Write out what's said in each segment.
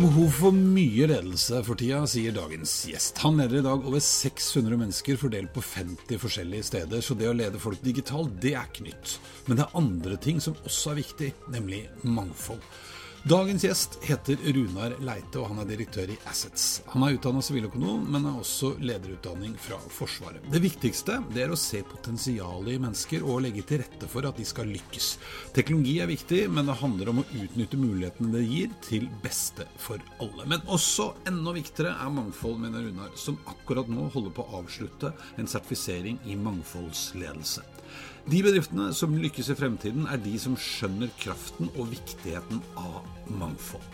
Behov for mye ledelse for tida, sier dagens gjest. Han leder i dag over 600 mennesker fordelt på 50 forskjellige steder, så det å lede folk digitalt, det er ikke nytt. Men det er andre ting som også er viktig, nemlig mangfold. Dagens gjest heter Runar Leite, og han er direktør i Assets. Han er utdanna siviløkonom, men har også lederutdanning fra Forsvaret. Det viktigste det er å se potensialet i mennesker og legge til rette for at de skal lykkes. Teknologi er viktig, men det handler om å utnytte mulighetene det gir, til beste for alle. Men også enda viktigere er mangfold, mener Runar, som akkurat nå holder på å avslutte en sertifisering i mangfoldsledelse. De bedriftene som lykkes i fremtiden, er de som skjønner kraften og viktigheten av mangfold.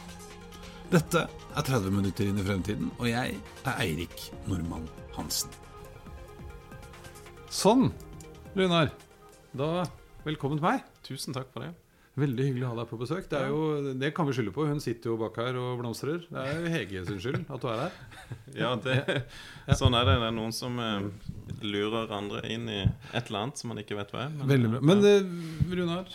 Dette er 30 minutter inn i fremtiden, og jeg er Eirik Normann Hansen. Sånn, Runar. Da velkommen til meg. Tusen takk for det. Veldig hyggelig å ha deg på besøk. Det, jo, det kan vi skylde på. Hun sitter jo bak her og blomstrer. Det er jo Hege sin skyld at du er her. Ja, det, sånn er det. Det er noen som eh, lurer andre inn i et eller annet som man ikke vet hva er. Men, Veldig bra. Men eh, Runar,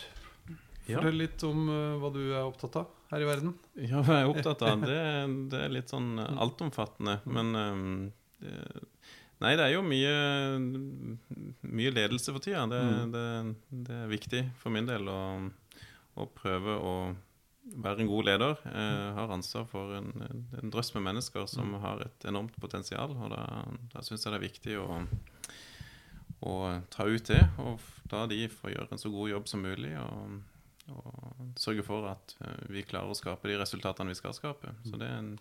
fortell litt om uh, hva du er opptatt av her i verden. Ja, hva jeg er opptatt av, det, det er litt sånn eh, altomfattende. Men um, det, Nei, det er jo mye, mye ledelse for tida. Det, Mm. det, det er viktig for min del å, å prøve å være en god leder. Jeg har ansvar for en, en drøss med mennesker som har et enormt potensial. Og da, da syns jeg det er viktig å, å ta ut det, og da de får gjøre en så god jobb som mulig. Og, og sørge for at eh, vi klarer å skape de resultatene vi skal skape. Så det er, en,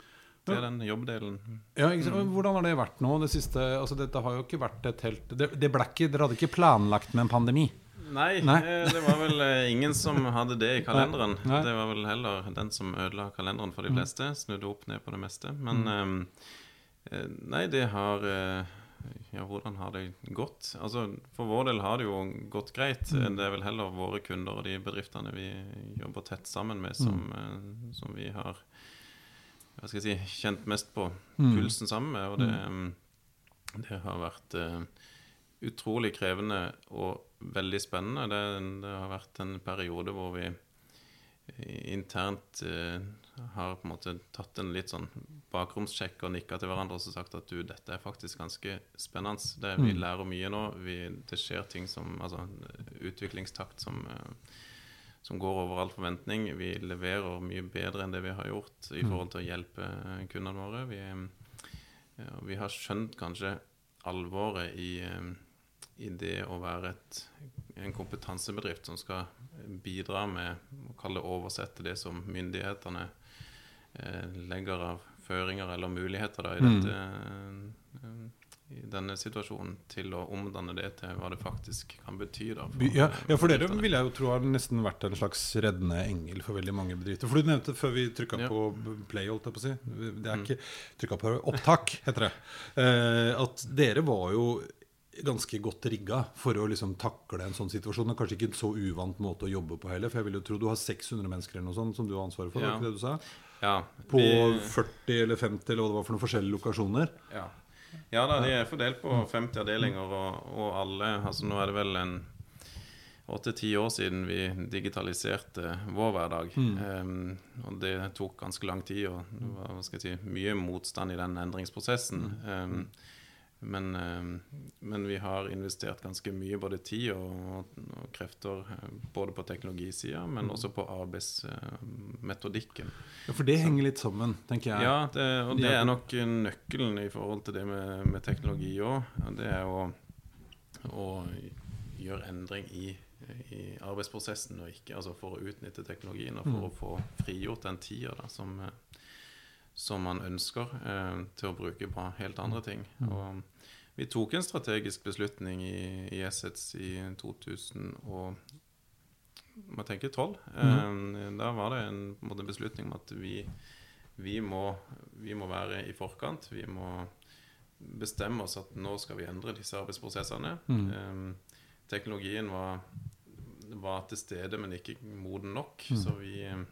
det er den jobbdelen. Ja, sant? Hvordan har det vært nå? Det siste, altså Dette har jo ikke vært et helt det, det ble ikke, Dere hadde ikke planlagt med en pandemi? Nei, Nei. eh, det var vel eh, ingen som hadde det i kalenderen. Nei. Det var vel heller den som ødela kalenderen for de Mm. fleste. Snudde opp ned på det meste. Men mm. eh, nei, det har Ja, hvordan har det gått? Altså, For vår del har det jo gått greit. Mm. Det er vel heller våre kunder og de bedriftene vi jobber tett sammen med, som, eh, som vi har hva skal jeg si, kjent mest på Mm. pulsen sammen med. Og det, eh, det har vært eh, utrolig krevende og veldig spennende. Det, det har vært en periode hvor vi internt eh, har på en måte tatt en litt sånn bakromssjekk og nikka til hverandre og sagt at du, dette er faktisk ganske spennende. Det, vi Mm. lærer mye nå. Vi, det skjer ting som Altså utviklingstakt som, eh, som går over all forventning. Vi leverer mye bedre enn det vi har gjort i Mm. forhold til å hjelpe eh, kundene våre. Vi, eh, ja, vi har skjønt kanskje alvoret i, eh, i det å være et, en kompetansebedrift som skal bidra med å kalle oversette det som myndighetene eh, legger av føringer eller muligheter da, i, Mm. dette, mm. i denne situasjonen, til å omdanne det til hva det faktisk kan bety. Da, for Ja, ja, for dere vil jeg jo tro har nesten vært en slags reddende engel for veldig mange bedrifter. For du nevnte før vi trykka Ja. på play, holdt jeg på å si. Det er Mm. ikke trykka på opptak, heter det. Eh, at dere var jo ganske godt rigga for å liksom takle en sånn situasjon. Og kanskje ikke en så uvant måte å jobbe på heller. For jeg vil jo tro du har 600 mennesker eller noe sånt som du har ansvaret for. Ja. ikke det du sa? Ja, På 40 eller 50 eller hva det var for noen forskjellige lokasjoner. Ja. ja da, de er fordelt på 50 avdelinger, og, og alle altså Nå er det vel en åtte-ti år siden vi digitaliserte vår hverdag. Em, og det tok ganske lang tid, og det var si, mye motstand i den endringsprosessen. Em, men, men vi har investert ganske mye både tid og, og krefter eh, både på teknologisida, men også på arbeidsmetodikken. Ja, For det henger litt sammen, tenker jeg. Ja, det, og det er nok nøkkelen i forhold til det med, med teknologi òg. Det er å, å gjøre endring i i arbeidsprosessen, og ikke altså for å utnytte teknologien og for Mm. å få frigjort den tida som, eh, som man ønsker eh, til å bruke på helt andre ting. Mm. Og vi tok en strategisk beslutning i, i Assets i 2000 og må tenke 12. Eh, da var det en, en beslutning om at vi, vi, må, vi må være i forkant. Vi må bestemme oss at nå skal vi endre disse arbeidsprosessene. Mm. Eh, teknologien var, var til stede, men ikke moden nok. Mm. Så vi, eh,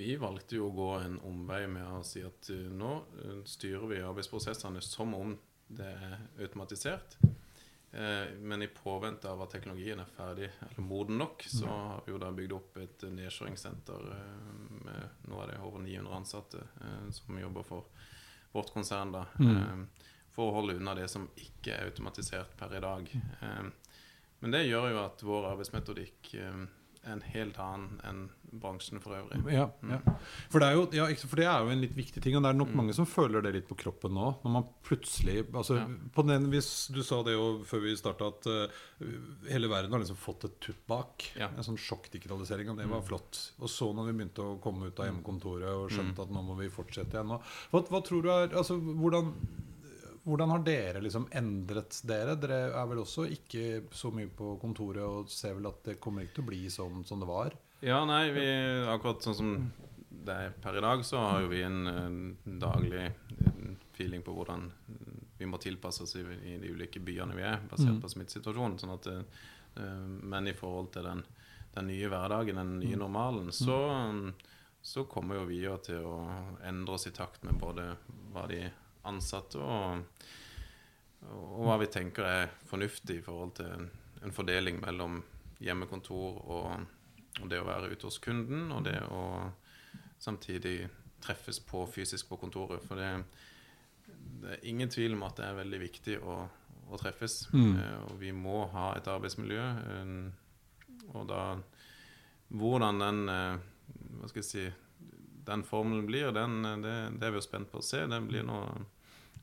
vi valgte jo å gå en omvei med å si at eh, nå eh, styrer vi arbeidsprosessene som om det er automatisert. Eh, men i påvente av at teknologien er ferdig eller moden nok, så har vi jo da bygd opp et nedkjøringssenter med nå er det over 900 ansatte som jobber for vårt konsern. da, Mm. For å holde unna det som ikke er automatisert per i dag. Men det gjør jo at vår arbeidsmetodikk er en helt annen enn bransjen for øvrig. Ja, ja. For, det er jo, ja, for det er jo en litt viktig ting, og det er nok Mm. mange som føler det litt på kroppen nå. Når man plutselig altså, på den, hvis Du sa det jo før vi starta, at uh, hele verden har liksom fått et tupp bak. En sånn sjokkdigitalisering, og det var Mm. flott. Og så når vi begynte å komme ut av hjemmekontoret og skjønte Mm. at nå må vi fortsette igjen og, hva, hva tror du er altså, hvordan, hvordan har dere liksom endret dere? Dere er vel også ikke så mye på kontoret og ser vel at det kommer ikke til å bli sånn som det var? Ja, nei, vi, akkurat sånn som det er per i dag, så har jo vi en, en daglig feeling på hvordan vi må tilpasse oss i, i de ulike byene vi er, basert Mm. på smittesituasjonen. Sånn at, eh, men i forhold til den, den nye hverdagen, den nye normalen, så, um, så kommer jo vi jo til å endre oss i takt med både hva de ansatte og, og hva vi tenker er fornuftig i forhold til en fordeling mellom hjemmekontor og, og det å være ute hos kunden, og det å samtidig treffes på fysisk på kontoret. For det, det er ingen tvil om at det er veldig viktig å, å treffes. Mm. Eh, og vi må ha et arbeidsmiljø. og da Hvordan den eh, Hva skal jeg si Den formelen blir, den, det, det er vi jo spent på å se. Det blir nå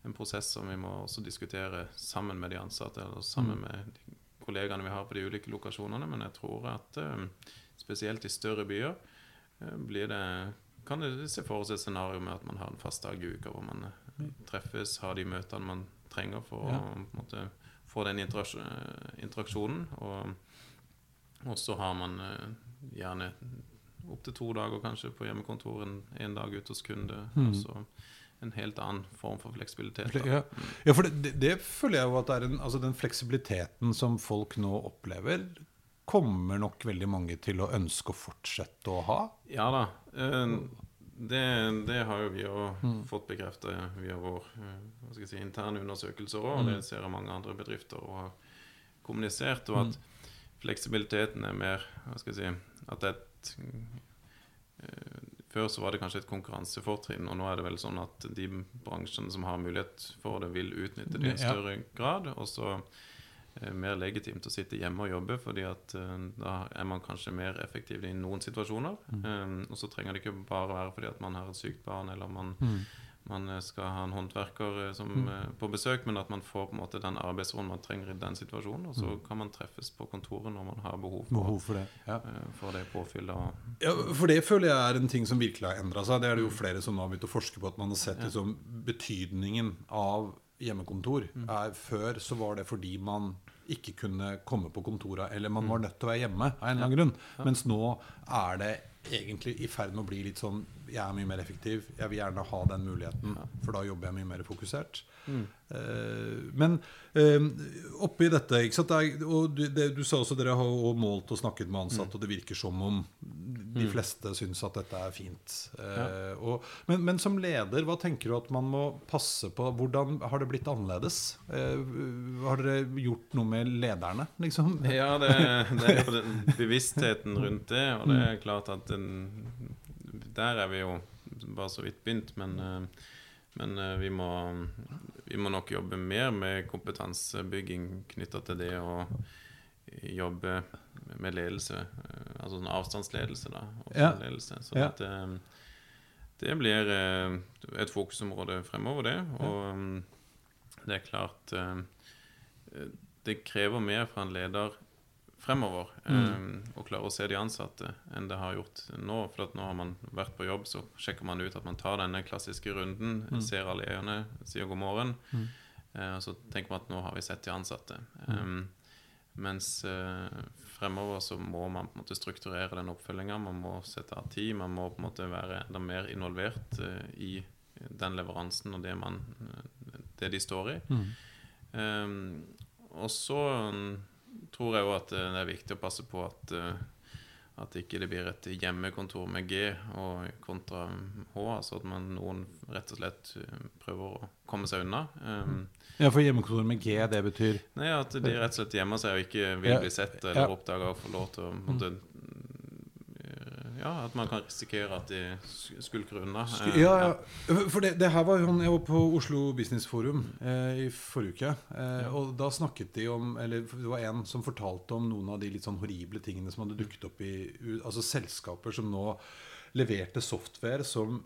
en prosess som vi må også diskutere sammen med de ansatte, eller sammen Mm. med kollegaene vi har på de ulike lokasjonene. Men jeg tror at eh, spesielt i større byer eh, blir det kan det se for oss et scenario med at man har en fast dag i uka hvor man eh, treffes, har de møtene man trenger for Ja. å måte, få den interaksjonen. Og, så har man eh, gjerne opptil to dager kanskje på hjemmekontor, en, en dag ute hos kunde. Mm. Og så en helt annen form for fleksibilitet. Ja, ja for det, det, det føler jeg jo at det er en, altså den fleksibiliteten som folk nå opplever, kommer nok veldig mange til å ønske å fortsette å ha. Ja da. eh, Det, det har jo vi jo fått bekreftet via vår eh, si, interne undersøkelser òg, og det ser jeg mange andre bedrifter og har kommunisert. Og at fleksibiliteten er mer hva skal jeg si, at det et eh, Før så var det kanskje et konkurransefortrinn, og nå er det vel sånn at de bransjene som har mulighet for det, vil utnytte det i større grad. Og så mer legitimt å sitte hjemme og jobbe, fordi at eh, da er man kanskje mer effektiv i noen situasjoner. Eh, og så trenger det ikke bare være fordi at man har et sykt barn, eller man, man eh, skal ha en håndverker eh, som, mm. på besøk, men at man får på en måte den arbeidsroen man trenger i den situasjonen. Og så kan man treffes på kontoret når man har behov for, Behov for det. Ja. eh, for det påfyllet. Og, Ja, for det føler jeg er en ting som virkelig har endra seg. Det er det jo flere som nå har begynt å forske på. At man har sett liksom, betydningen av hjemmekontor. Er, før så var det fordi man ikke kunne komme på kontoret, eller man var nødt til å være hjemme av en eller annen grunn. Mens nå er det egentlig i ferd med å bli litt sånn Jeg er mye mer effektiv. Jeg vil gjerne ha den muligheten, for da jobber jeg mye mer fokusert. Eh, men eh, oppi dette ikke sant, det er, og du, det, du sa også dere har målt og snakket med ansatte, og det virker som om de fleste syns at dette er fint. Ja. og, men, men som leder, hva tenker du at man må passe på? Hvordan har det blitt annerledes? Eh, har dere gjort noe med lederne, liksom? Ja, det, det er jo bevisstheten rundt det, og det er klart at den, der er vi jo bare så vidt begynt, men, eh, men eh, vi, må, vi må nok jobbe mer med kompetansebygging knytta til det å jobbe med ledelse, eh, altså sånn avstandsledelse, da. Avstandsledelse. Så Ja. at det blir et fokusområde fremover, det. Og mm, det er klart Det krever mer fra en leder fremover. Mm. og klare å se de ansatte enn det har gjort nå. For nå har man vært på jobb, så sjekker man ut at man tar denne klassiske runden, ser alle eierne, sier god morgen. Mm. og så tenker man at nå har vi sett de ansatte. Um, mens eh, fremover så må man på en måte strukturere den oppfølginga. Man må sette av tid. Man må på en måte være enda mer involvert eh, i den leveransen og det, man, det de står i. Mm. Um, og så um, tror jeg òg at det er viktig å passe på at uh, at ikke det blir et hjemmekontor med G og kontra H, altså at man, noen rett og slett uh, prøver å komme seg unna. Um, Ja, for hjemmekontor med G, det betyr nei, At de rett og slett gjemmer seg og ikke vil bli sett ja. eller oppdaga og få lov til å Ja, at man kan risikere at de sk- skulker unna. Uh, Ja, ja. For det, det her var sånn Jeg var på Oslo Business Forum eh, i forrige uke. Eh, Og da snakket de om Eller det var en som fortalte om noen av de litt sånn horrible tingene som hadde dukket opp i Altså selskaper som nå leverte software som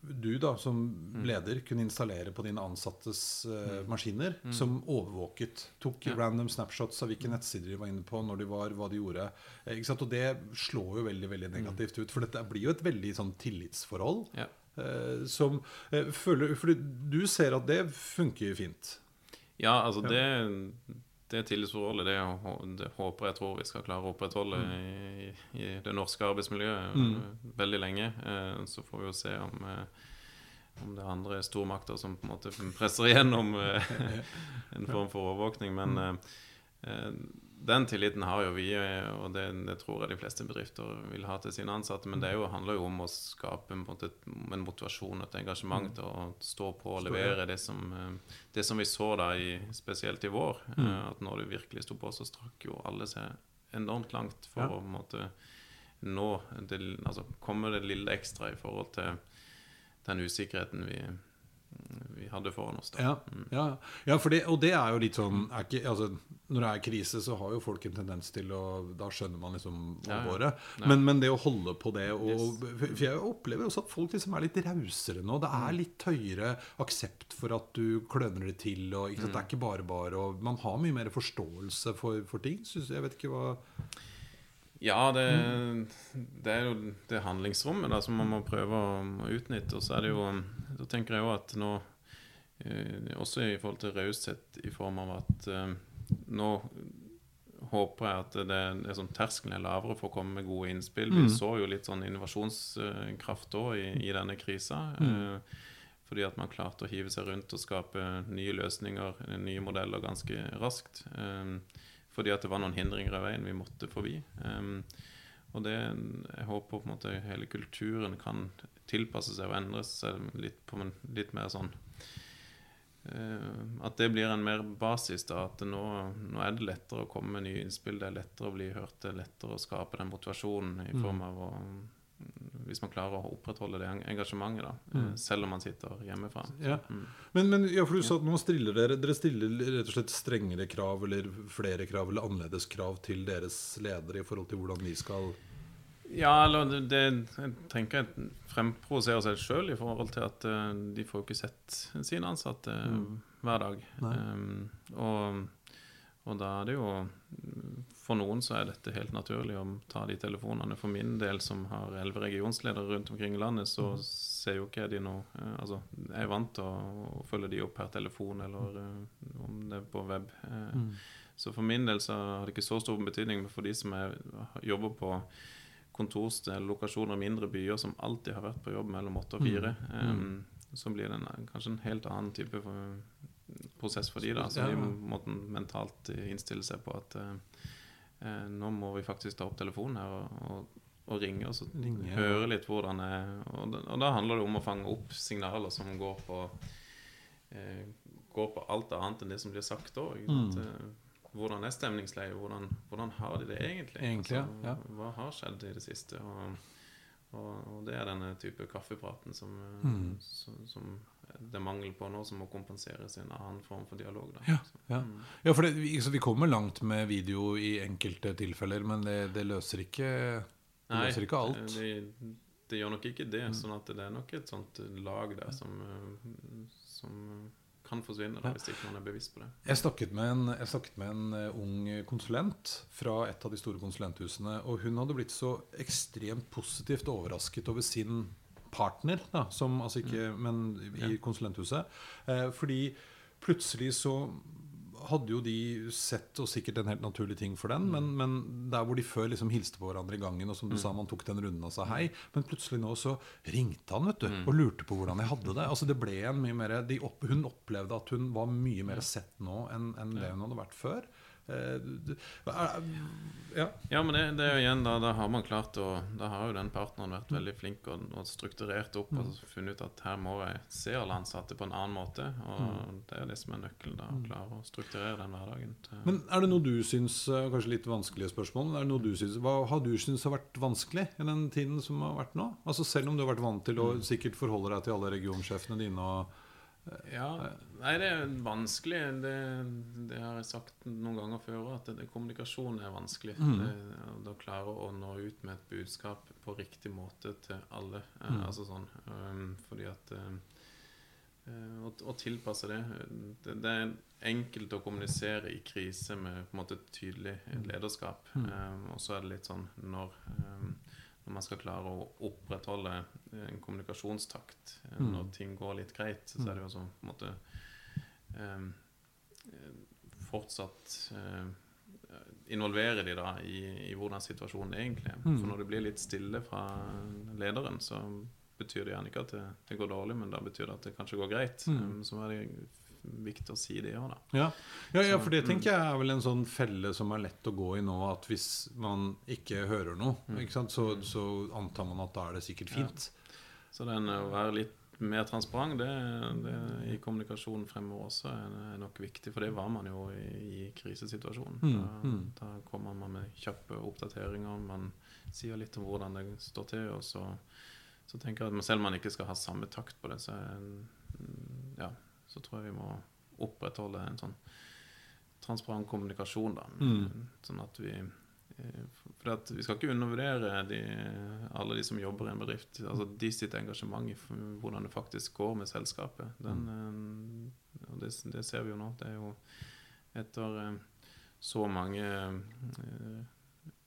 du da som leder kunne installere på dine ansattes uh, maskiner, som overvåket. Tok Ja. random snapshots av hvilke nettsider de var inne på, når de var, hva de gjorde. Eh? Og det slår jo veldig veldig negativt ut. For dette blir jo et veldig sånn tillitsforhold. Ja. Uh, som uh, føler For du ser at det funker fint. Ja, altså det, det tillitsforholdet det, det håper jeg tror vi skal klare å opprettholde i, i det norske arbeidsmiljøet Mm. veldig lenge. Eh, Så får vi jo se om, eh, om det er andre stormakter som på en måte presser igjennom eh, en form for overvåkning. Men eh, eh, den tilliten har jo vi, eh, og det, det tror jeg de fleste bedrifter vil ha til sine ansatte. Men det jo, handler jo om å skape en, en, motivasjon, et engasjement til å stå på og levere det som, eh, det som vi så da, i, spesielt i vår. Mm. At når det virkelig sto på, så strakk jo alle seg enormt langt for Ja. å måtte, nå det, altså, komme det lille ekstra i forhold til den usikkerheten vi, vi hadde foran oss. da. Ja, ja, ja for det, og det er jo litt sånn ikke, altså, Når det er krise, så har jo folk en tendens til å Da skjønner man liksom Ja, ja. alvoret. Ja. Men, men det å holde på det og, Yes. For jeg opplever også at folk liksom er litt rausere nå. Det er litt høyere aksept for at du kløner det til. Og, sant? Det er ikke bare bare og Man har mye mer forståelse for, for ting. Synes, jeg vet ikke hva Ja, det, det er jo det handlingsrommet da, som man må prøve å, å utnytte. Og så er det jo Så tenker jeg òg at nå eh, Også i forhold til raushet i form av at eh, nå håper jeg at det, det er sånn terskelen er lavere for å komme med gode innspill. Vi så jo litt sånn innovasjonskraft òg i, i denne krisa. Eh, fordi at man klarte å hive seg rundt og skape nye løsninger, nye modeller, ganske raskt. Fordi at det var noen hindringer i veien vi måtte forbi. Og det, jeg håper på en måte hele kulturen kan tilpasse seg og endre seg litt på en litt mer sånn uh, At det blir en mer basis. da, At nå, nå er det lettere å komme med nye innspill. Det er lettere å bli hørt, det er lettere å skape den motivasjonen i form av å Hvis man klarer å opprettholde det engasjementet, da, mm. selv om man sitter hjemmefra. Ja. Men, men ja, for du sa at nå stiller dere Dere stiller rett og slett strengere krav eller flere krav eller annerledes krav til deres ledere i forhold til hvordan de skal Ja, eller det, det jeg tenker jeg fremprovoserer seg sjøl i forhold til at uh, de får jo ikke sett sine ansatte mm. hver dag. Um, og, og da er det jo For noen så er dette helt naturlig å ta de telefonene. For min del, som har elleve regionsledere rundt omkring i landet, så ser jo ikke jeg de nå eh, Altså, jeg er vant til å, å følge de opp per telefon, eller eh, om det er på web. Eh, Så for min del så har det ikke så stor betydning, men for de som er, jobber på kontorsted, lokasjoner, i mindre byer som alltid har vært på jobb mellom åtte og fire, em, så blir det en, kanskje en helt annen type for, prosess for de da. Så de må mentalt innstille seg på at eh, nå må vi faktisk ta opp telefonen her og, og, og ringe og så Ringe, høre litt hvordan det er. Og, da- og da handler det om å fange opp signaler som går på eh, går på alt annet enn det som blir sagt òg. Mm. Hvordan er stemningsleiet? Hvordan, hvordan har de det egentlig? Egentlig, Altså, ja. Hva har skjedd i det siste? Og, og, og det er denne type kaffepraten som, eh, Mm. som, som det er mangel på nå, som må kompenseres i en annen form for dialog. Da. Ja, ja. mm. Ja, for det, så vi kommer langt med video i enkelte tilfeller, men det, det løser ikke Det løser ikke alt. Mm. Det, det gjør nok ikke det. Sånn at det er nok et sånt lag der som, eh, som kan forsvinne da, hvis ikke man er bevisst på det. Jeg snakket med en, jeg snakket med en eh, ung konsulent fra et av de store konsulenthusene. Og hun hadde blitt så ekstremt positivt overrasket over sin partner, da, som, altså ikke, men i konsulenthuset. Eh, fordi plutselig så hadde jo de sett, og sikkert en helt naturlig ting for den, men, men der hvor de før liksom hilste på hverandre i gangen, og som du sa, man tok den runden og sa hei, men plutselig nå så ringte han vet du, og lurte på hvordan jeg hadde det. Altså det ble en mye mer, de opp, Hun opplevde at hun var mye mer sett nå enn, enn det hun hadde vært før. Eh, ja. Ja, men det, det er jo igjen da, da har man klart å Da har jo den partneren vært veldig flink og, og strukturert opp og funnet ut at her må jeg se alle ansatte på en annen måte. Og det er det som er nøkkelen. da, Å klare å strukturere den hverdagen. Men er det noe du syns eh, Kanskje litt vanskelige spørsmål. Er det noe du syns, hva har du syntes har vært vanskelig i den tiden som har vært nå? Altså Selv om du har vært vant til å sikkert forholde deg til alle regionsjefene dine og Ja, nei, det er vanskelig. Det, det har jeg sagt noen ganger før òg, at det, kommunikasjon er vanskelig. Det, å klare å nå ut med et budskap på riktig måte til alle. Mm. altså sånn um, Fordi at eh, eh, å, å tilpasse det, det Det er enkelt å kommunisere i krise med på en måte tydelig lederskap. Um, og så er det litt sånn når um, når man skal klare å opprettholde en kommunikasjonstakt eh, når ting går litt greit, så er det jo sånn på en måte eh, eh, Fortsatt eh, involvere de da i, i hvordan situasjonen egentlig er. For når det blir litt stille fra lederen, så betyr det gjerne ikke at det, det går dårlig, men da betyr det at det kanskje går greit. Um, så er det viktig å si det òg, da. Ja, ja, ja for det tenker jeg er vel en sånn felle som er lett å gå i nå. At hvis man ikke hører noe, ikke sant, så, så antar man at da er det sikkert fint. Så den å være litt mer transparent det, det i kommunikasjonen fremover også er, er nok viktig, for det var man jo i, i krisesituasjonen. Da, da kommer man med kjappe oppdateringer, man sier litt om hvordan det står til, og så, så tenker jeg at selv om man ikke skal ha samme takt på det, så, er en, ja, så tror jeg vi må opprettholde en sånn transparent kommunikasjon, da. Sånn at vi for at Vi skal ikke undervurdere de, alle de som jobber i en bedrift. altså De sitt engasjement i hvordan det faktisk går med selskapet. Den, og det, det, ser vi jo nå. Det er jo etter så mange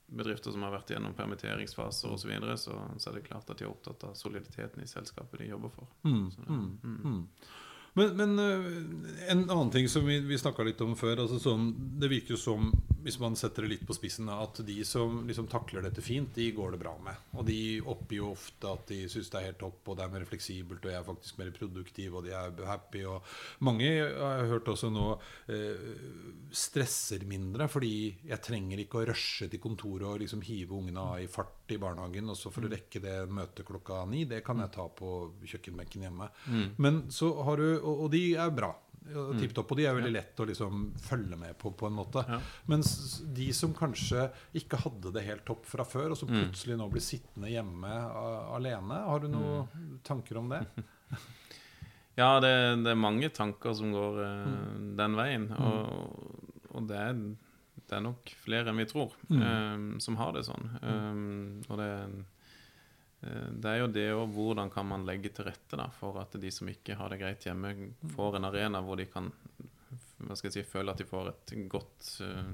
bedrifter som har vært gjennom permitteringsfaser osv., så, videre, så så er det klart at de er opptatt av soliditeten i selskapet de jobber for. Mm, Så det, mm. Men, men en annen ting som vi, vi snakka litt om før altså sånn, Det virker jo som, hvis man setter det litt på spissen, at de som liksom takler dette fint, de går det bra med. Og de oppgir jo ofte at de syns det er helt topp, og det er mer fleksibelt, og jeg er faktisk mer produktiv, og de er happy. Og mange har jeg hørt også nå eh, stresser mindre, fordi jeg trenger ikke å rushe til kontoret og liksom hive ungene av i fart i barnehagen, og så for å rekke det møtet klokka ni, det kan jeg ta på kjøkkenbenken hjemme. Men så har du og de er bra. Tipp topp, og de er veldig lett å liksom følge med på, på en måte. Ja. Mens de som kanskje ikke hadde det helt topp fra før, og som plutselig nå blir sittende hjemme alene, har du noen tanker om det? Ja, det, det er mange tanker som går eh, den veien. Og, og det, er, det er nok flere enn vi tror eh, som har det sånn. Um, og det, eh, det er jo det og hvordan kan man legge til rette da, for at de som ikke har det greit hjemme, får en arena hvor de kan hva skal jeg si, føle at de får et godt eh,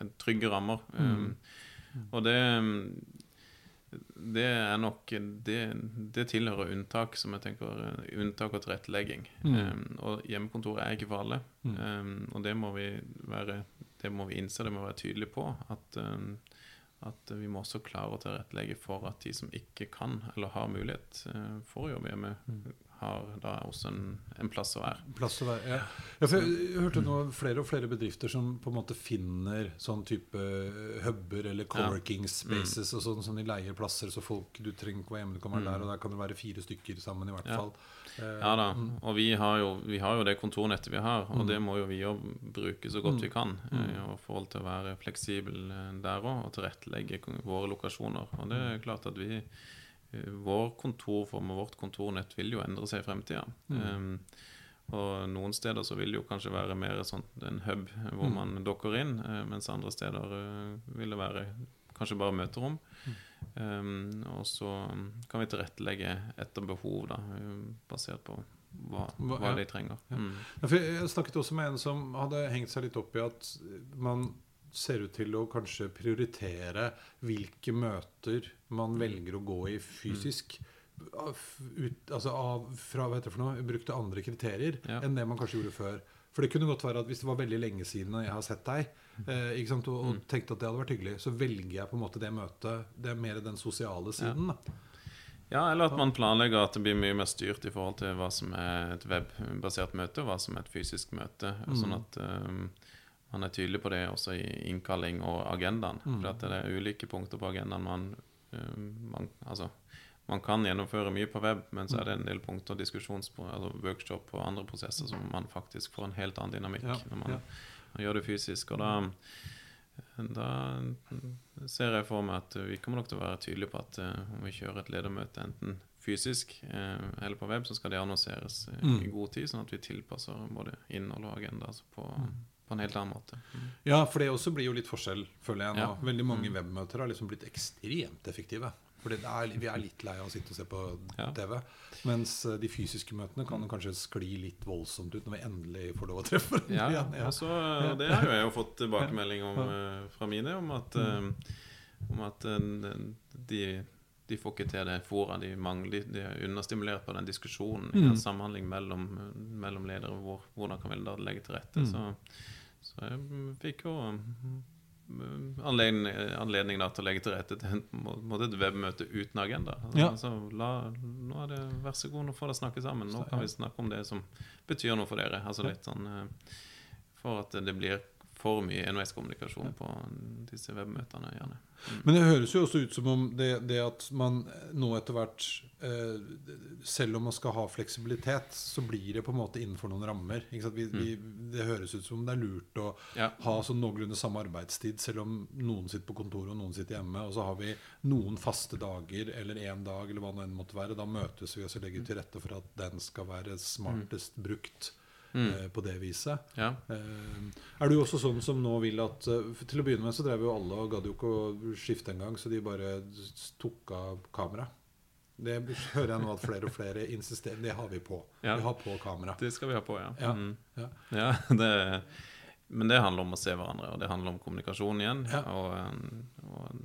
en trygge rammer. Um, og det det er nok det, det tilhører unntak, som jeg tenker eh, unntak og tilrettelegging. Um, og hjemmekontor er ikke for alle. Um, og det må vi være Det må vi innse, det må vi være tydelige på. At, um, at vi må også klare å tilrettelegge for at de som ikke kan eller har mulighet får for å jobbe hjemme, har da også en, en plass å være. Plass å være, ja. ja, jeg hørte nå flere og flere bedrifter som på en måte finner sånn type huber eller co-working spaces og sånn, sånn de leier plasser, så folk du trenger ikke være hjemme, du kan være der, og der kan det være fire stykker sammen i hvert fall. Eh, Ja da, og vi har, jo, vi har jo det kontornettet vi har, og det må jo vi jo bruke så godt vi kan eh, i forhold til å være fleksibel eh, der òg, og tilrettelegge våre lokasjoner. Og det er klart at vi eh, Vår kontorform og vårt kontornett vil jo endre seg i fremtida. Um, og noen steder så vil det jo kanskje være mer sånn en hub hvor man dokker inn, eh, mens andre steder eh, vil det være kanskje bare møterom. Um, og så kan vi tilrettelegge etter behov, da, um, basert på hva, Hva- hva ja. de trenger. Mm. Ja, jeg snakket også med en som hadde hengt seg litt opp i at man ser ut til å kanskje prioritere hvilke møter man velger å gå i fysisk. Ut, altså av, fra hva heter det for noe, brukte andre kriterier Ja. enn det man kanskje gjorde før. For det kunne godt være at hvis det var veldig lenge siden jeg har sett deg, eh, ikke sant, og, og tenkte at det hadde vært hyggelig, så velger jeg på en måte det møtet. Det er mer den sosiale siden. Ja. Ja, eller at man planlegger at det blir mye mer styrt i forhold til hva som er et webbasert møte, og hva som er et fysisk møte. Sånn at um, man er tydelig på det også i innkalling og agendaen. For at det er ulike punkter på agendaen man, um, man Altså, man kan gjennomføre mye på web, men så er det en del punkter, diskusjons, altså workshop og andre prosesser som man faktisk får en helt annen dynamikk Ja, når man, ja. man gjør det fysisk. Og da da ser jeg for meg at vi kommer nok til å være tydelige på at eh, om vi kjører et ledermøte enten fysisk eh, eller på web, så skal det annonseres eh, Mm. i god tid, sånn at vi tilpasser både innhold og agenda altså på, Mm. På en helt annen måte. Ja, for det også blir jo litt forskjell, føler jeg nå. Ja. Veldig mange webmøter har liksom blitt ekstremt effektive. For vi er litt lei av å sitte og se på Ja. TV. Mens eh, de fysiske møtene kan kanskje skli litt voldsomt ut når vi endelig får lov å treffe hverandre Ja, igjen. Ja. og så, det har jo jeg jo fått tilbakemelding om eh, fra mine, om at, mm. om at de, de får ikke til det fora. De, mangler, de er understimulert på den diskusjonen, Mm. den samhandling mellom, mellom ledere. Hvor, hvordan kan vi da legge til rette? Mm. Så, så jeg mm, fikk jo mm, anledning, anledning da, til å legge til rette til måte et webmøte uten agenda. Ja. Altså, la, nå er det vær så god, nå får dere snakke sammen. Nå kan vi snakke om det som betyr noe for dere. Altså litt sånn eh, For at det blir for mye enveiskommunikasjon på disse webmøtene, gjerne. Men det høres jo også ut som om det, det at man nå etter hvert eh, Selv om man skal ha fleksibilitet, så blir det på en måte innenfor noen rammer. Ikke sant? Vi, vi, det høres ut som om det er lurt å Ja. ha sånn noenlunde samme arbeidstid, selv om noen sitter på kontoret og noen sitter hjemme. Og så har vi noen faste dager eller én dag eller hva det enn måtte være. Da møtes vi og så legger vi til rette for at den skal være smartest brukt eh, på det viset. Ja. Eh, er du også sånn som nå vil at eh, Til å begynne med så drev jo alle og gadd jo ikke å skifte engang, så de bare tok av kamera. Det hører jeg nå at flere og flere insisterer Det har vi på. Ja. Vi har på kamera. Det skal vi ha på, ja. Ja, Mm. ja. ja det, men det handler om å se hverandre, og det handler om kommunikasjon igjen. Og, eh, og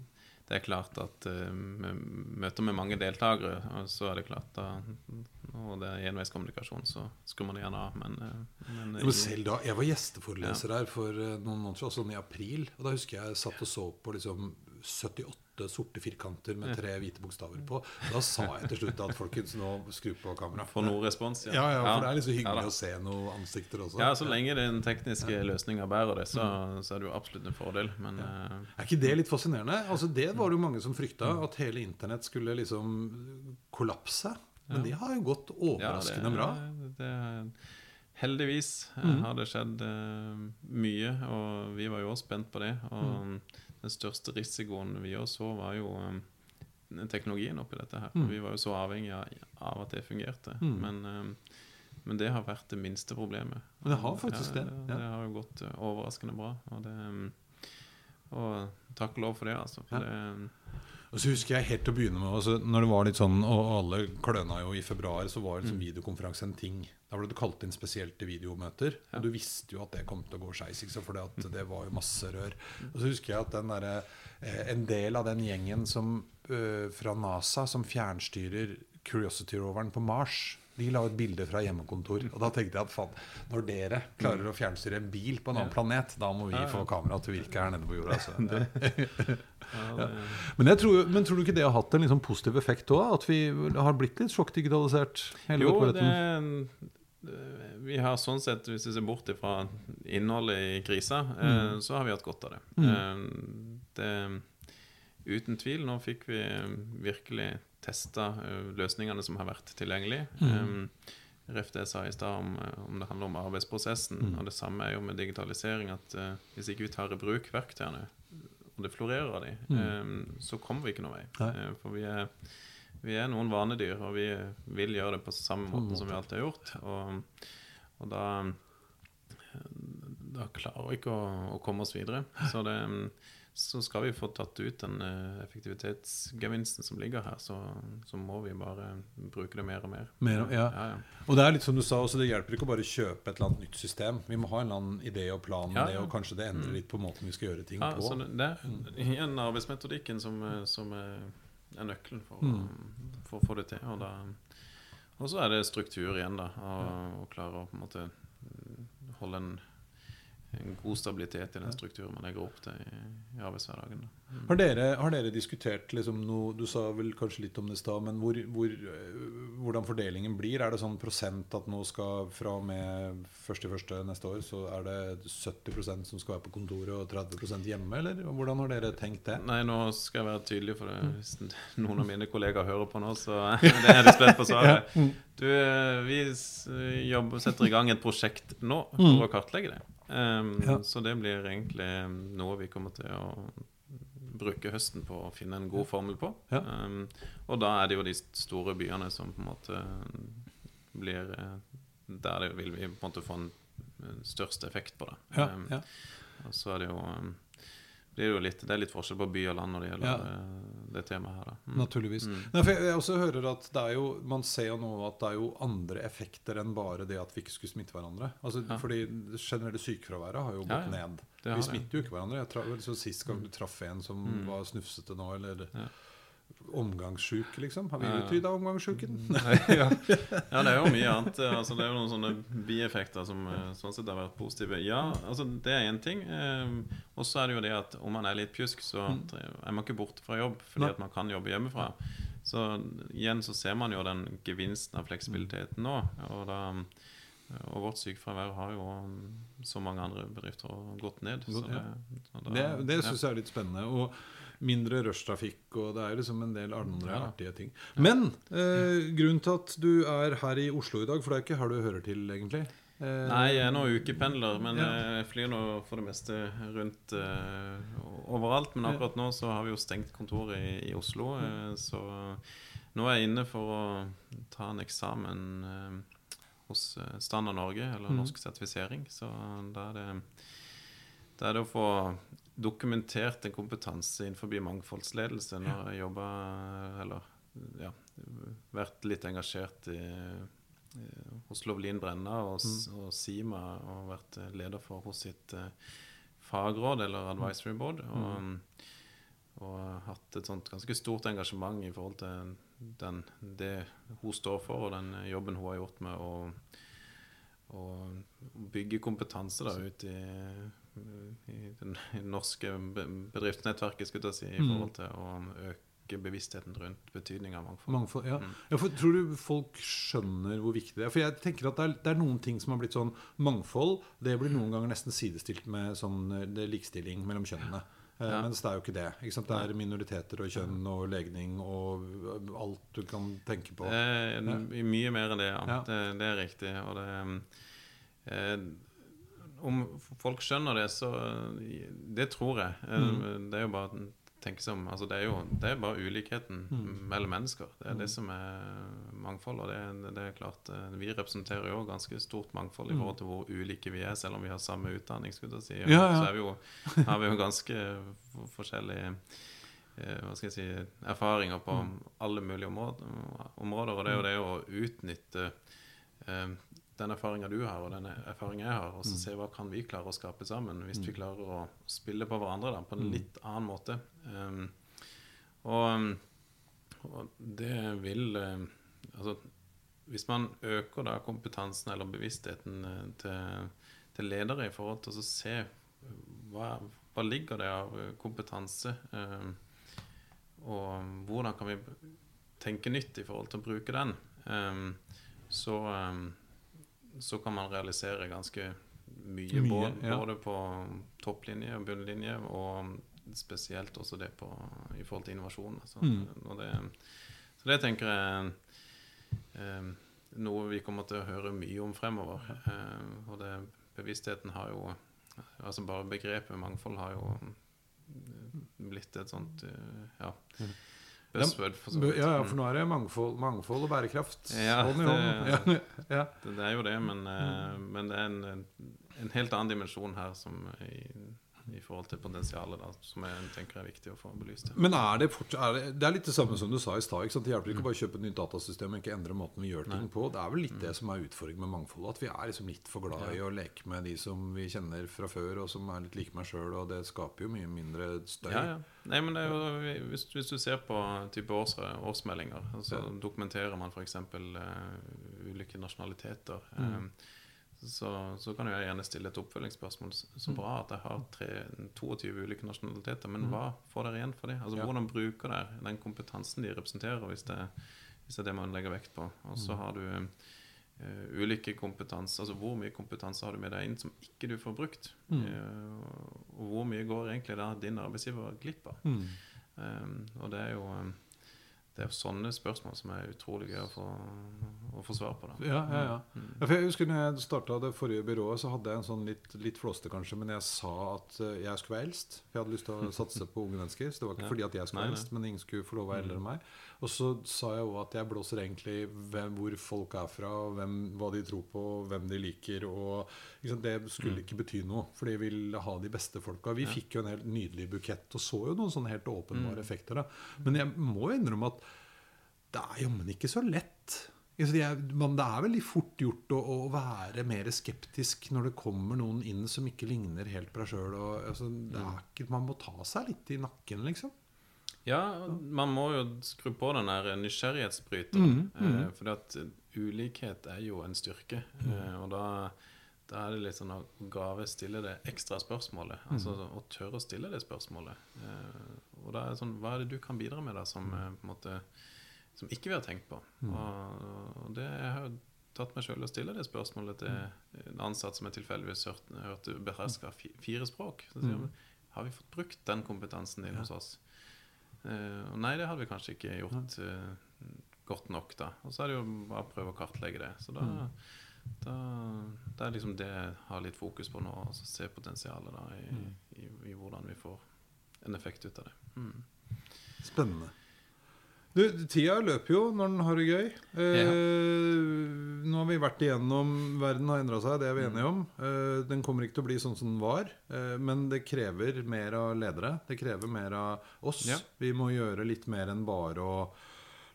det er klart at eh, med møter med mange deltakere, og så er det klart da Og det er enveiskommunikasjon, så skrur man det gjerne av, men, eh, men Ja, men selv da, Jeg var gjesteforeleser her for eh, noen måneder siden, sånn i april. Og da husker jeg satt og så på liksom 78 sorte firkanter med tre hvite bokstaver på. Da sa jeg til slutt at folkens, nå skru på kamera. For noe respons, Ja, ja, for det er Ja hyggelig å se noen ansikter også. Ja, så lenge den tekniske løsninga bærer det, så, så er det jo absolutt en fordel. Men eh, Er ikke det litt fascinerende? Altså Det var det jo mange som frykta, at hele internett skulle liksom kollapse. Men det har jo gått overraskende bra. Det, heldigvis eh, Mhm. har det skjedd uh, mye, og vi var jo også spent på det. Og mm. den største risikoen vi også så, var jo um, teknologien oppi dette her. Mm. Vi var jo så avhengig av, at det fungerte. Mm. Men, um, men det har vært det minste problemet. Og det har faktisk det, ja. Det har jo gått overraskende bra. Og, det, og takk og lov for det, altså. For Ja. det, Og så husker jeg helt til å begynne med altså, Når det var litt sånn, og alle kløna jo i februar, så var liksom videokonferanse en ting. Da ble du kalt inn spesielt til videomøter. Ja. Og du visste jo at det kom til å gå skeis, for det var jo masse rør. Og så husker jeg at den derre eh, En del av den gjengen som, eh, fra NASA som fjernstyrer Curiosity-roveren på Mars, de la ut bilde fra hjemmekontor. Og da tenkte jeg at faen, når dere klarer å fjernstyre en bil på en annen planet, da må vi få kamera til å virke her nede på jorda. Altså. ja, Men, jeg tror, men tror du ikke det har hatt en liksom positiv effekt òg? At vi har blitt litt sjokkdigitalisert? hele Jo, det, vi har sånn sett, hvis vi ser bort fra innholdet i krisa, Mm. eh, så har vi hatt godt av det. Mm. det. Uten tvil, nå fikk vi virkelig testa eh, løsningene som har vært tilgjengelige. Mm. Eh, Ref det jeg sa i stad om, eh, om det handler om arbeidsprosessen. Mm. Og det samme er jo med digitalisering, at uh, hvis ikke vi tar i bruk verktøyene, og det florerer av de, Mm. eh, så kommer vi ikke noen vei. Eh, for vi er vi er noen vanedyr, og vi vil gjøre det på samme måte som vi alltid har gjort. Og, og da, da klarer vi ikke å, å komme oss videre. Så det, så skal vi få tatt ut den eh, effektivitetsgevinsten som ligger her, så, så må vi bare bruke det mer og mer. Mer, ja. Ja, ja. Og det er litt som du sa, også, det hjelper ikke å bare kjøpe et eller annet nytt system. Vi må ha en eller annen idé og plan med Ja, det, og kanskje det endrer litt på måten vi skal gjøre ting på. så det, det er igjen arbeidsmetodikken som, eh, som er, nøkkelen for, Mm. å, for å få det til. Og, så er det struktur igjen, da. Og klare å på en måte mm, holde en, en god stabilitet i den strukturen man legger opp til i, i arbeidshverdagen. Mm. Har dere, har dere diskutert liksom noe Du sa vel kanskje litt om det i stad, men hvor, hvor, øh, hvordan fordelingen blir? Er det sånn prosent at nå skal fra og med 1.1. neste år, så er det 70% som skal være på kontoret og 30% hjemme, eller hvordan har dere tenkt det? Nei, nå skal jeg være tydelig, for det, hvis noen av mine kollegaer hører på nå, så det er litt spent på svaret. Du, eh, vi jobber, setter i gang et prosjekt nå for å kartlegge det. Um, Ja. Så det blir egentlig noe vi kommer til å bruke høsten på å finne en god formel på. Ja. Um, og da er det jo de store byene som på en måte blir eh, Der det vil vi på en måte få en størst effekt på det. Ja, Um, ja. og så er det jo um, det, jo litt, det er litt forskjell på by og land når det gjelder Ja. eh, det temaet her. Mm. Naturligvis. Mm. Nei, jeg, jeg også hører at det er jo, Man ser jo nå at det er jo andre effekter enn bare det at vi ikke skulle smitte hverandre. Altså, Ja. fordi det generelle sykefraværet har jo gått ja. ned. Vi smitter jo ikke hverandre. Jeg tra så Sist gang du traff en som Mm. var snufsete nå, eller. Omgangssjuk, liksom. Har vi ja. utrydda omgangssjuken? ja. ja, det er jo mye annet. Altså, det er jo noen sånne bieffekter som eh, sånn sett har vært positive. Ja, altså det er én ting. Eh, og så er det jo det at om man er litt pjusk, så er man ikke borte fra jobb fordi at man kan jobbe hjemmefra. Så igjen så ser man jo den gevinsten av fleksibiliteten nå. Og, da, og vårt sykefravær har jo, som mange andre bedrifter, gått ned. Så Ja. så da- Det, det syns jeg er litt spennende. Og mindre rushtrafikk, og det er jo liksom en del andre Ja. artige ting. Men eh, grunnen til at du er her i Oslo i dag, for det er ikke her du hører til, egentlig? Eh, Nei, jeg er nå ukependler, men Ja. eh, jeg flyr nå for det meste rundt eh, overalt. Men akkurat nå så har vi jo stengt kontoret i, i Oslo, eh, så nå er jeg inne for å ta en eksamen eh, hos eh, Standard Norge, eller Mhm. Norsk sertifisering. Så da er det, det er det å få dokumentert en kompetanse innenfor mangfoldsledelse når jeg jobba Eller ja, vært litt engasjert i i, hos Lovlin Brenna og, mm. og Sima og vært leder for hos sitt eh, fagråd, eller advisory board. Og, og hatt et sånt ganske stort engasjement i forhold til den, det hun står for, og den jobben hun har gjort med å, å bygge kompetanse da, ut i, i det norske bedriftsnettverket, skulle jeg si, i Mm. forhold til å øke bevisstheten rundt betydningen av mangfold. Mangfold, ja. Mm. ja for, tror du folk skjønner hvor viktig det er? For jeg tenker at det er, det er noen ting som har blitt sånn Mangfold det blir noen ganger nesten sidestilt med sånn eh, det likestilling mellom kjønnene. Eh, Ja. Mens det er jo ikke det. Ikke? Det er minoriteter og kjønn og legning og alt du kan tenke på. Det er Mye mer enn det, ja. Ja. Det, det er riktig. Og det eh, Om folk skjønner det, så eh, Det tror jeg. Eh, Mm. Det er jo bare å tenke seg om altså det, er jo, det er bare ulikheten Mm. mellom mennesker. Det er det som er mangfold. Og det, det er klart eh, Vi representerer jo ganske stort mangfold i Mm. forhold til hvor ulike vi er, selv om vi har samme utdanning. skulle jeg si. Ja, ja. Så vi jo, har vi jo ganske for- forskjellige hva skal jeg si, erfaringer på Mm. alle mulige områder. Og det er jo det å utnytte eh, den erfaringa du har, og den erfaringa jeg har, og så Mm. se hva kan vi klare å skape sammen, hvis vi klarer å spille på hverandre da, på en Mm. litt annen måte. Um, og, og det vil eh, Altså, hvis man øker da kompetansen eller bevisstheten eh, til, til ledere i forhold til å se hva, hva ligger det av eh, kompetanse, um, og hvordan kan vi tenke nytt i forhold til å bruke den, um, så, så kan man realisere ganske mye, Mye, både, ja. både på topplinje og bunnlinje, og spesielt også det på, i forhold til innovasjon. Altså, Mm. det, så det tenker jeg eh, noe vi kommer til å høre mye om fremover. Eh, og det, bevisstheten har jo Altså bare begrepet mangfold har jo eh, blitt et sånt eh, ja, buzzword, for så Ja, ja, Mm. for nå er det mangfold, mangfold og bærekraft. Ja, Hånd i hånd. det- Ja, ja. Det, det er jo det, men, mm. men det er en, en helt annen dimensjon her som i, i forhold til potensialet, da, som jeg tenker er viktig å få belyst. Men er det, fort, er det, det er litt det samme som du sa i stad. Det hjelper ikke bare å kjøpe et nytt datasystem og ikke endre måten vi gjør ting på. Det er vel litt det som er utfordringen med mangfoldet. At vi er liksom litt for glad i å leke med de som vi kjenner fra før, og som er litt like meg sjøl. Og det skaper jo mye mindre støy. Ja, ja. Nei, men det jo, hvis, hvis du ser på type års, årsmeldinger, så ja. dokumenterer man f.eks. Uh, ulike nasjonaliteter. Mm. Um, så, så, kan jeg gjerne stille et oppfølgingsspørsmål. Så mm. bra at jeg har tre, 22 ulike nasjonaliteter, men mm. hva får dere igjen for det? Altså, ja. Hvordan bruker dere den kompetansen de representerer, hvis det, hvis det er det man legger vekt på? Og så mm. har du uh, ulike kompetanse, altså hvor mye kompetanse har du med deg inn som ikke du får brukt? Mm. Uh, og hvor mye går egentlig da din arbeidsgiver glipp av? Mm. Um, og det er jo um, det er jo sånne spørsmål som er utrolig gøy å få, å få svar på. Da. Ja, ja, ja. Mm. ja jeg husker når jeg starta det forrige byrået, så hadde jeg en sånn litt, litt flåste, kanskje, men jeg sa at eh, jeg skulle være eldst. For jeg hadde lyst til å satse på unge mennesker. Så det var ikke fordi at jeg skulle være eldst, men ingen skulle få lov å være eldre enn meg. Og så sa jeg òg at jeg blåser egentlig hvem, hvor folk er fra, hvem, hva de tror på, hvem de liker. Og liksom, Det skulle mm. ikke bety noe, for de vil ha de beste folka. Vi fikk jo en helt nydelig bukett og så jo noen sånne helt åpenbare mm. effekter. Da. Men jeg må jo innrømme at det er jammen ikke så lett. Det er, det er veldig fort gjort å, å, være mer skeptisk når det kommer noen inn som ikke ligner helt på deg sjøl. Altså, man må ta seg litt i nakken, liksom. Ja, man må jo skru på den der nysgjerrighetsbryteren. Mm, mm. Eh, fordi at ulikhet er jo en styrke. Mm. Eh, og da, da, er det litt sånn å gave stille det ekstra spørsmålet. Mm. Altså å tørre å stille det spørsmålet. Eh, og da er det sånn Hva er det du kan bidra med, da, som eh, på en måte som ikke vi har tenkt på. Mm. Og, det, jeg har jo tatt meg sjøl å stille det spørsmålet til en ansatt som jeg tilfeldigvis hørte, hørte beherska fire språk. Så sier mm. Har vi fått brukt den kompetansen din ja. hos oss? Uh, og nei, det hadde vi kanskje ikke gjort uh, godt nok, da. Og så er det jo bare å prøve å kartlegge det. Så da, mm. da det er liksom det jeg har litt fokus på nå. Altså se potensialet da i, mm. i, i, hvordan vi får en effekt ut av det. Mm. Spennende. Du, tida løper jo når den har det gøy. Eh, ja. Nå har vi vært igjennom Verden har endra seg, det er vi enige om. Eh, den kommer ikke til å bli sånn som den var. Eh, men det krever mer av ledere. Det krever mer av oss. Ja. Vi må gjøre litt mer enn bare å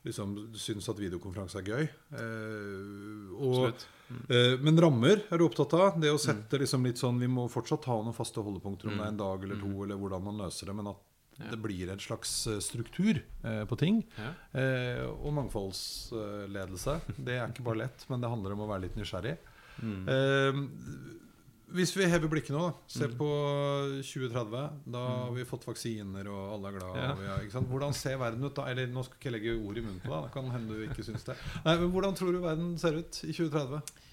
liksom synes at videokonferanse er gøy. Eh, og, mm. eh, men rammer er du opptatt av. Det å sette mm. liksom litt sånn Vi må fortsatt ha noen faste holdepunkter, om det er en dag eller to, mm. eller hvordan man løser det. Men at det blir en slags eh, struktur eh, på ting. Eh, og mangfoldsledelse. Det er ikke bare lett, men det handler om å være litt nysgjerrig. Mm. Hvis vi hever blikket nå, da. Se mm. på 2030. Da mm. har vi fått vaksiner, og alle er glad. Ja. Ja, hvordan ser verden ut da? Eller nå skal jeg ikke legge ord i munnen på deg. Det kan hende du ikke syns det. Nei, men Hvordan tror du verden ser ut i 2030?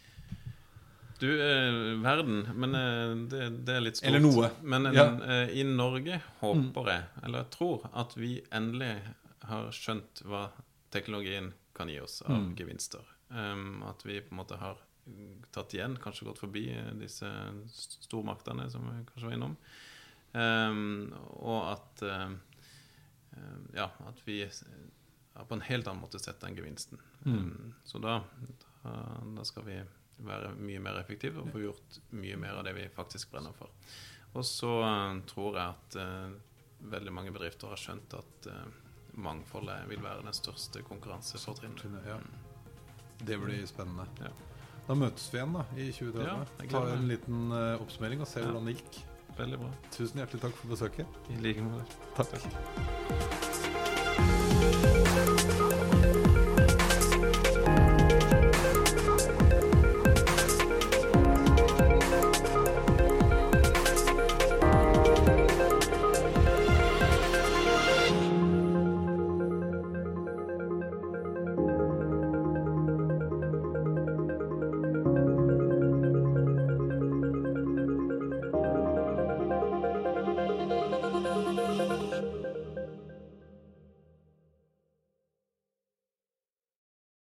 Du, eh, verden Men eh, det, det, er litt stort. Eller noe. Men ja. eh, i Norge håper jeg, eller jeg tror, at vi endelig har skjønt hva teknologien kan gi oss av mm. gevinster. Um, at vi på en måte har tatt igjen, kanskje gått forbi eh, disse stormaktene som vi kanskje var innom. Um, og at uh, Ja, at vi på en helt annen måte sett den gevinsten. Mm. Um, så da, da, da skal vi være mye mer effektiv og få gjort mye mer av det vi faktisk brenner for. Og så uh, tror jeg at uh, veldig mange bedrifter har skjønt at uh, mangfoldet vil være den største konkurransefortrinnet. Ja. Det blir spennende. Ja. Da møtes vi igjen da i 2030. Ja, Ta en liten oppsummering og se hvordan det gikk. Veldig bra. Tusen hjertelig takk for besøket. I like måte. Takk. takk.